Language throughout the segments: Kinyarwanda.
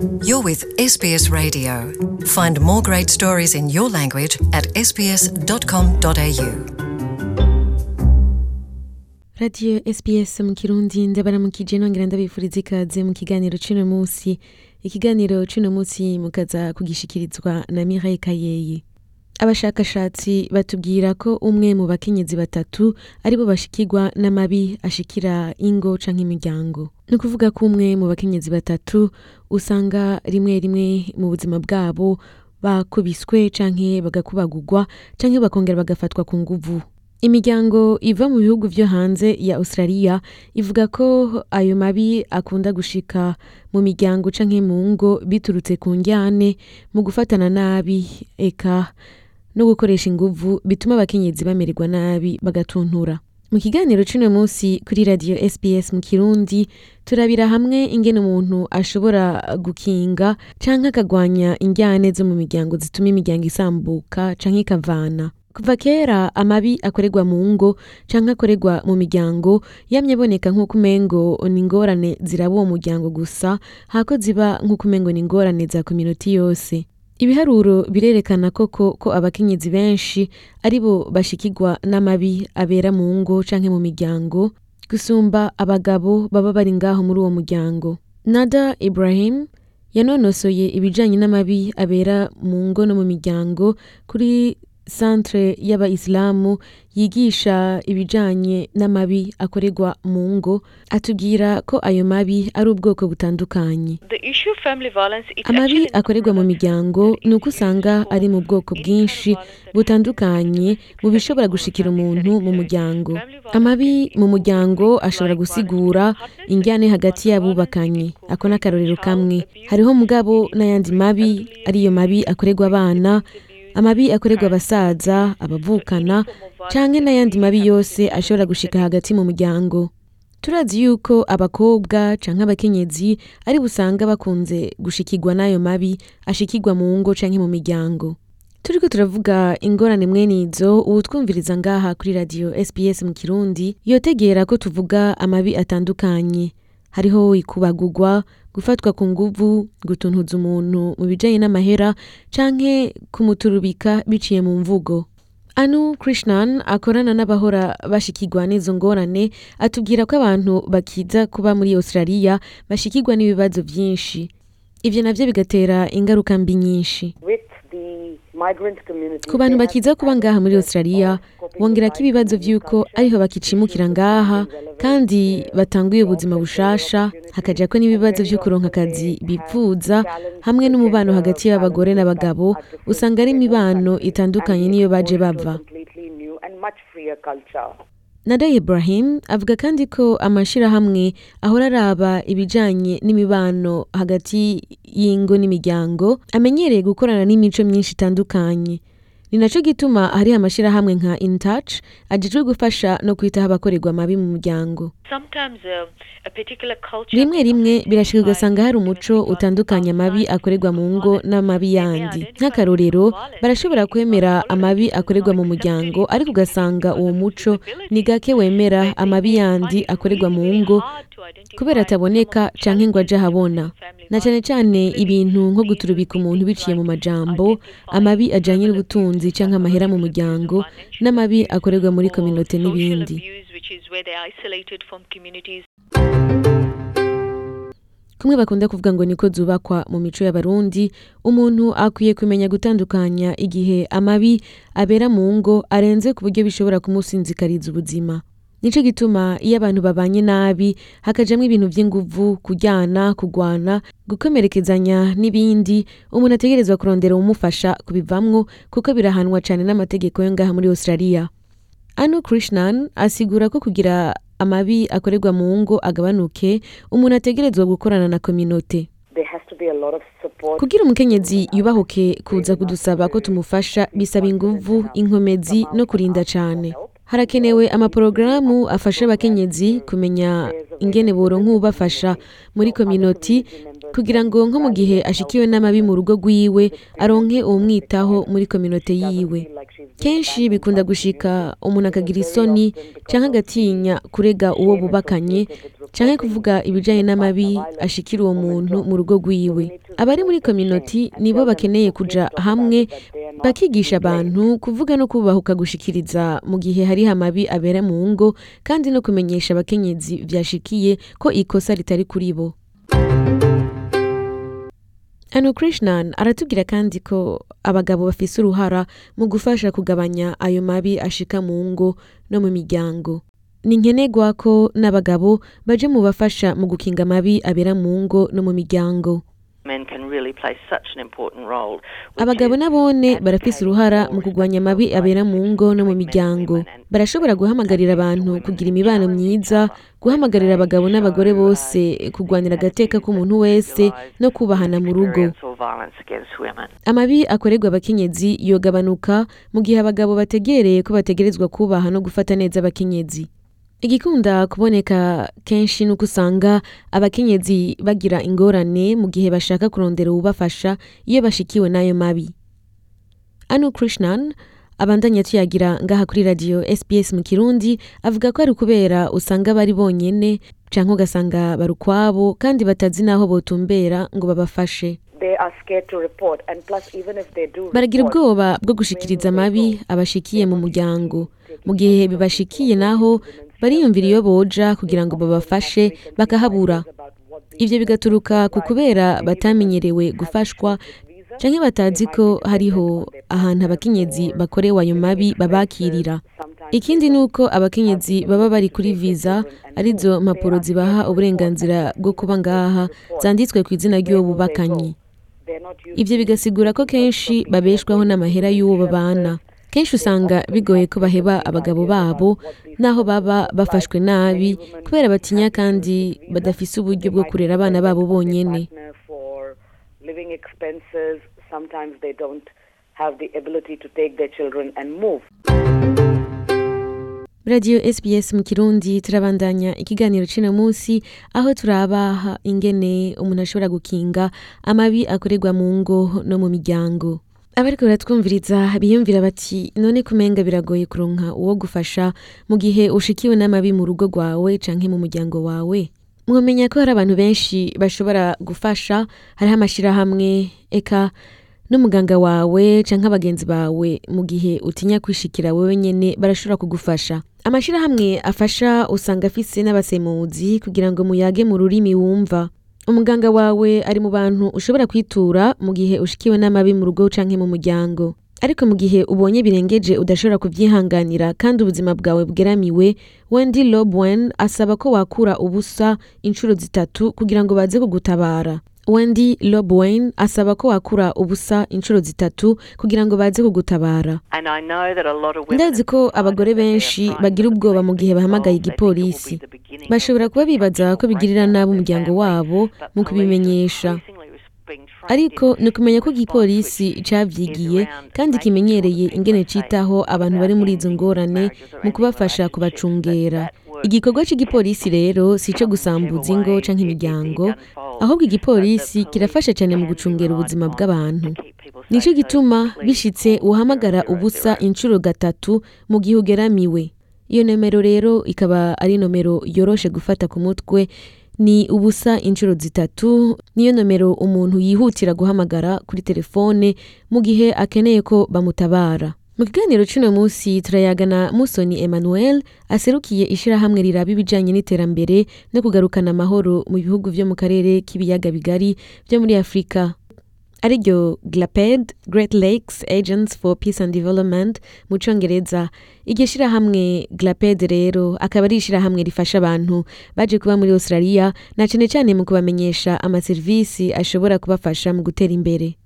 You're with SBS Radio. Find more great stories in your language at sbs.com.au. radiyo sbs mu kirundi ndabaramukije nongera ndabifuriza mu kiganiro c'uno munsi ikiganiro c'uno munsi mukaza kugishikirizwa na mireille kayeyi abashakashatsi batubwira ko umwe mu bakenyezi batatu ari bo bashikirwa n'amabi ashikira ingo canke imiryango. Ni ukuvuga ko umwe mu bakenyezi batatu usanga rimwe rimwe mu buzima bwabo bakubiswe canke bagakubagurwa canke bakongera bagafatwa ku nguvu. Imiryango iva mu bihugu vyo hanze ya australia ivuga ko ayo mabi akunda gushika mu miryango canke mu ngo biturutse ku njyane mu gufatana nabi. Eka no gukoresha inguvu bituma abakenyezi bamererwa nabi bagatuntura. Mu kiganiro c'uno munsi kuri radio sbs mu kirundi turabira hamwe ingene umuntu ashobora gukinga canke akagwanya injyane zo mu miryango zituma imiryango isambuka canke ikavana. Kuva kera amabi akorerwa mu ngo canke akorerwa mu miryango yamye aboneka nk'uko umengo ni ingorane ziraba uwo muryango gusa hako ziba nk'uko umengo ni ingorane za kominoti yose. Ibiharuro birerekana koko ko abakenyezi benshi ari bo bashikirwa n'amabi abera mu ngo canke mu miryango gusumba abagabo baba bari ngaho muri uwo muryango. Nada ibrahim yanonosoye ibijanye n'amabi abera mu ngo no mu miryango kuri centre y'abayisilamu yigisha ibijanye n'amabi akorerwa mu ngo atubwira ko ayo mabi ari ubwoko butandukanye. Amabi akorerwa mu miryango ni uko usanga ari mu bwoko bwinshi butandukanye mu bishobora gushikira umuntu mu muryango. Amabi mu muryango ashobora gusigura injyane hagati y'abubakanye. Ako ni akarorero kamwe. Hariho mugabo n'ayandi mabi ariyo mabi akorerwa abana amabi akorerwa abasaza abavukana canke n'ayandi mabi yose ashobora gushika hagati mu muryango. Turazi yuko abakobwa canke abakenyezi ari busanga bakunze gushikirwa n'ayo mabi ashikirwa mu ngo canke mu miryango. Turiko turavuga ingorane mwene izo uwutwumviriza ngaha kuri radio sbs mu kirundi yotegera ko tuvuga amabi atandukanye. Hariho ikubagurwa gufatwa ku nguvu gutuntuza umuntu mu bijanye n'amahera canke kumuturubika biciye mu mvugo. Anu krishnan akorana n'abahora bashikirwa n'izo ngorane atubwira ko abantu bakiza kuba muri australia bashikirwa n'ibibazo vyinshi. Ivyo navyo bigatera ingaruka mbi nyinshi. Ku bantu bakiza kuba ngaha muri australia bongera ko ibibazo vy'uko ariho bakicimukira ngaha kandi batanguye ubuzima bushasha hakaja ko n'ibibazo vyo kuronka akazi bipfuza hamwe n'umubano hagati y'abagore n'abagabo usanga ari imibano itandukanye niyo baje bava completely new and much freer culture. nada ibrahim avuga kandi ko amashirahamwe ahora araba ibijanye n'imibano hagati y'ingo n'imiryango amenyereye gukorana n'imico myinshi itandukanye ni naco gituma hari amashirahamwe nka intouch ajejwe gufasha no kwitaho abakorerwa amabi mu muryango. Uh, rimwe rimwe birashika ugasanga hari umuco utandukanye amabi akorerwa mu ngo n'amabi yandi. nk'akarorero barashobora kwemera amabi akorerwa mu muryango ariko ugasanga uwo muco ni gake wemera amabi yandi akorerwa mu ngo kubera ataboneka canke ngo aje ahabona na cane cane ibintu nko guturubika umuntu biciye mu majambo amabi ajanye n'ubutunzi canke amahera mu muryango n'amabi akorerwa muri kominote n'ibindi. Kumwe bakunda kuvuga ngo niko zubakwa mu mico y'abarundi umuntu akwiye kumenya gutandukanya igihe amabi abera mu ngo arenze ku buryo bishobora kumusinzikariza ubuzima. Nico gituma iyo abantu babanye nabi hakajamwo ibintu vy'inguvu kujyana kugwana gukomerekezanya n'ibindi umuntu ategerezwa kurondera umufasha kubivamwo kuko birahanwa cane n'amategeko yo ngaha muri australia. Anu krishnan asigura ko kugira amabi akorerwa mu ngo agabanuke umuntu ategerezwa gukorana na kominote kugira umukenyezi yubahuke kuza kudusaba ko tumufasha bisaba inguvu inkomezi no kurinda cane. Harakenewe amaporogaramu afasha abakenyezi kumenya ingene boronka ubafasha muri kominoti kugira ngo nko mu gihe ashikiwe n'amabi mu rugo rwiwe aronke uwumwitaho muri kominote yiwe. Kenshi bikunda gushika umuntu akagira isoni canke agatinya kurega uwo bubakanye canke kuvuga ibijanye n'amabi ashikira uwo muntu mu rugo rwiwe. Abari muri kominoti nibo bakeneye kuja hamwe bakigisha abantu kuvuga no kubahuka gushikiriza mu gihe hariho amabi abera mu ngo kandi no kumenyesha abakenyezi vyashikiye ko ikosa ritari kuri bo Anu Krishnan aratubwira kandi ko abagabo bafise uruhara mu gufasha kugabanya ayo mabi ashika mu ngo no mu miryango. Ni nkenerwa ko n'abagabo baje mu bafasha mu gukinga amabi abera mu ngo no mu miryango. Abagabo nabone barafise uruhara mu kugwanya amabi abera mu ngo no mu miryango. Barashobora guhamagarira abantu kugira imibano myiza, guhamagarira abagabo n'abagore bose kugwanira agateka k'umuntu wese no kubahana mu rugo. Amabi akorerwa abakenyezi yogabanuka mu gihe abagabo bategereye ko bategerezwa kubaha no gufata neza abakenyezi. Igikunda kuboneka kenshi nuko usanga abakenyezi bagira ingorane mu gihe bashaka kurondera uwubafasha iyo bashikiwe n'ayo mabi. Anu Krishnan abandanya tuyagira ngaha kuri radio SBS mu Kirundi avuga ko ari kubera usanga bari bonyene canke ugasanga bari ukwabo kandi batazi n'aho botumbera ngo babafashe. Baragira ubwoba bwo gushikiriza amabi abashikiye mu muryango mu gihe bibashikiye naho bariyumvira iyo boja kugira ngo babafashe bakahabura. Ivyo bigaturuka ku kubera batamenyerewe gufashwa canke batazi ko hariho ahantu abakenyezi bakorewe ayo mabi babakirira. Ikindi ni uko abakenyezi baba bari kuri viza ari zo mpapuro zibaha uburenganzira bwo kuba ngaha zanditswe ku izina ry'uwo bubakanye ivyo bigasigura ko kenshi babeshwaho n'amahera y'uwo babana. Kenshi usanga bigoye ko baheba abagabo babo n'aho baba bafashwe nabi kubera batinya kandi badafise uburyo bwo kurera abana babo move. radio sbs mu kirundi turabandanya ikiganiro c'ino munsi aho turabaha ingene umuntu ashobora gukinga amabi akorerwa mu ngo no mu miryango abariko baratwumviriza biyumvira bati none kumenga biragoye kuronka uwo gufasha mu gihe ushikiwe n'amabi mu rugo rwawe canke mu muryango wawe? Mwomenya ko hari abantu benshi bashobora gufasha hariho amashirahamwe eka n'umuganga wawe canke abagenzi bawe mu gihe utinya kwishikira wewe nyene barashobora kugufasha. Amashirahamwe afasha usanga afise n'abasemuzi kugira ngo muyage mu rurimi wumva. Umuganga wawe ari mu bantu ushobora kwitura mu gihe ushikiwe n'amabi mu rugo canke mu muryango. Ariko mu gihe ubonye birengeje udashobora kuvyihanganira kandi ubuzima bwawe bweramiwe wendy lobwen asaba ko wakura ubusa inshuro zitatu kugira ngo baze kugutabara. Wendy lobwen asaba ko wakura ubusa inshuro zitatu kugira ngo baze kugutabara. Ndazi ko abagore benshi bagira ubwoba mu gihe bahamagaye igipolisi. Bashobora kuba bibaza ko bigirira nabi umuryango wabo mu kubimenyesha. Ariko ni ukumenya ko igipolisi cavyigiye kandi kimenyereye ingene citaho abantu bari muri izo ngorane mu kubafasha kubacungera. Igikorwa c'igipolisi rero si ico gusambuza ingo canke imiryango ahubwo igipolisi kirafasha cane mu gucungera ubuzima bw'abantu. Nico gituma bishitse uhamagara ubusa inshuro gatatu mu gihe ugeramiwe. Iyo nomero rero ikaba ari nomero yoroshe gufata ku mutwe ni ubusa inshuro zitatu niyo nomero umuntu yihutira guhamagara kuri telefone mu gihe akeneye ko bamutabara. Mu kiganiro c'uno munsi turayagana musoni emmanuel aserukiye ishirahamwe riraba ibijanye n'iterambere no kugarukana amahoro mu bihugu vyo mu karere k'ibiyaga bigari vyo muri afurika ari ryo glaped great lakes agents for peace and development mu congereza iryo shirahamwe glaped rero akaba ari ishirahamwe rifasha abantu baje kuba muri australia na cane cane mu kubamenyesha amaserivisi ashobora kubafasha mu gutera imbere.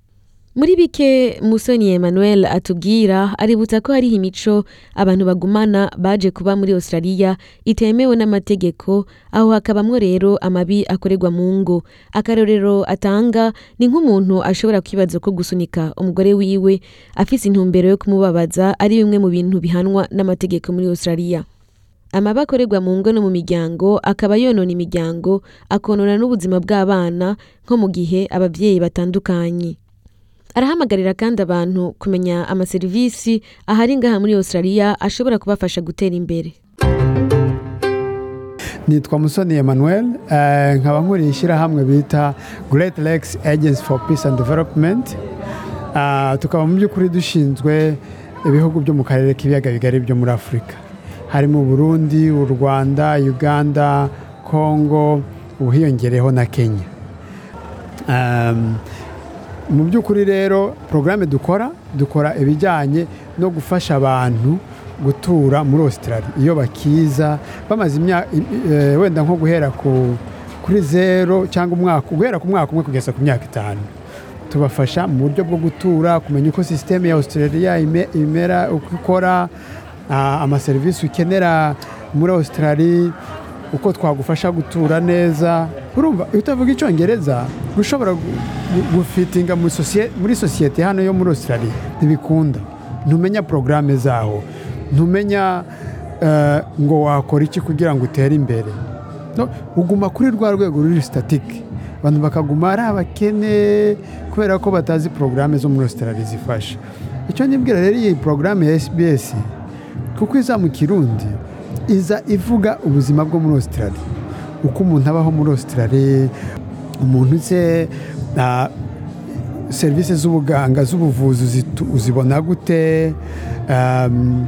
Muri bike musoni emmanuel atubwira aributsa ko hariho imico abantu bagumana baje kuba muri australia itemewe n'amategeko aho hakabamwo rero amabi akorerwa mu ngo. Akarorero atanga ni nk'umuntu ashobora kwibaza ko gusunika umugore wiwe afise intumbero yo kumubabaza ari bimwe mu bintu bihanwa n'amategeko muri australia. Amabi akorerwa mu ngo no mu miryango akaba yonona imiryango akonona n'ubuzima bw'abana nko mu gihe ababyeyi batandukanye. Arahamagarira kandi abantu kumenya amaserivisi ahari ngaha muri australia ashobora kubafasha gutera imbere. Nitwa musoni emmanuel eh, nkaba nkuriye ishyirahamwe bita great lakes agency for peace and development. Ah, tukaba mu by'ukuri dushinzwe ibihugu byo mu karere k'ibiyaga bigari byo muri afurika harimo burundi u rwanda uganda congo ubu na kenya. Um, mu by'ukuri rero porogaramu dukora dukora ibijyanye no gufasha abantu gutura muri Australia. Iyo bakiza bamaze imyaka wenda nko guhera ku kuri zero cyangwa umwaka guhera ku mwaka umwe kugeza ku myaka itanu. Tubafasha mu buryo bwo gutura kumenya uko sisiteme ya Australia ime- imera uko ikora amaserivisi ukenera muri Australia uko twagufasha gutura neza. Urumva iyo utavuga icyongereza ushobora gu- gu- gufitinga muri sosiyete hano yo muri Australia ntibikunda. Ntumenya porogaramu zaho. Ntumenya eh, ngo wakora iki kugira ngo utere imbere. Uguma kuri rwa rwego ruri sitatike abantu bakaguma ari abakene kubera ko batazi porogaramu zo muri Australia zifasha. Icyo nibwira rero iyi porogaramu ya SBS kuko iza mu kirundi iza ivuga ubuzima bwo muri Australia. Uko umuntu abaho muri Australia umuntu se ah, serivisi z'ubuganga z'ubuvuzi uzibona gute? Um,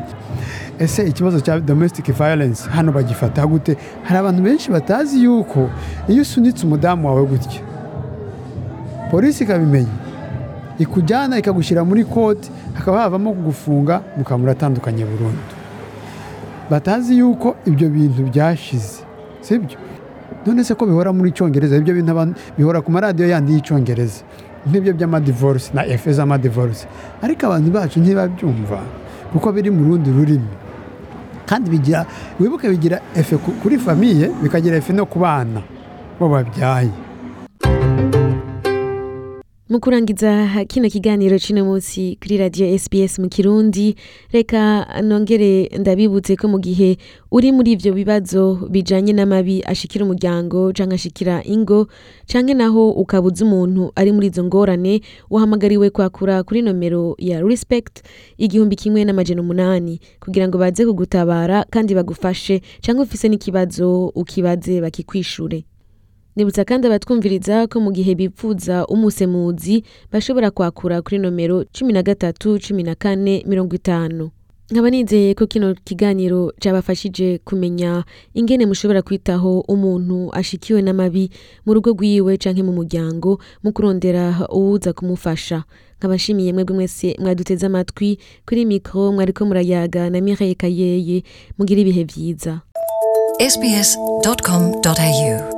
ese ikibazo cya domestic violence hano bagifata gute? Hari abantu benshi batazi yuko iyo usunitse umudamu wawe gutya polisi ikabimenya ikujyana ikagushyira muri koti hakaba havamo kugufunga mukaba muratandukanye burundu. Batazi yuko ibyo bintu byashize sibyo? None se ko bihora muri cyongereza ibyo bintu bihora ku maradiyo yandi y'icyongereza. Nk'ibyo by'amadivorisi na efe z'amadivorisi ariko abantu bacu ntibabyumva kuko biri mu rundi rurimi. Kandi bigira wibuke bigira efe ku- kuri famiye bikagira efe no ku bana bo babyaye. Mu kurangiza kino kiganiro cy'uno munsi kuri radiyo SBS mu kirundi. Reka nongere ndabibutse ko mu gihe uri muri ibyo bibazo bijanye n'amabi ashikira umuryango canke ashikira ingo canke naho ukabuza umuntu ari muri izo ngorane uhamagariwe kwakura kuri nomero ya respect igihumbi kimwe n'amajana umunani. Kugira ngo baze kugutabara kandi bagufashe canke ufise n'ikibazo ukibaze bakikwishure. Nibutsa kandi abatwumviriza ko mu gihe bipfuza umusemuzi bashobora kwakura kuri nomero cumi na gatatu cumi na kane mirongo itanu. Nkaba nizeye ko kino kiganiro cyabafashije kumenya ingene mushobora kwitaho umuntu ashikiwe n'amabi mu rugo rwiwe canke mu muryango mu kurondera uwuza kumufasha. Nkaba nshimiye mwebwe mwese mwaduteze amatwi kuri mikoro mwariko murayaga na Mireille Kayeye mugira ibihe vyiza sbs.com.au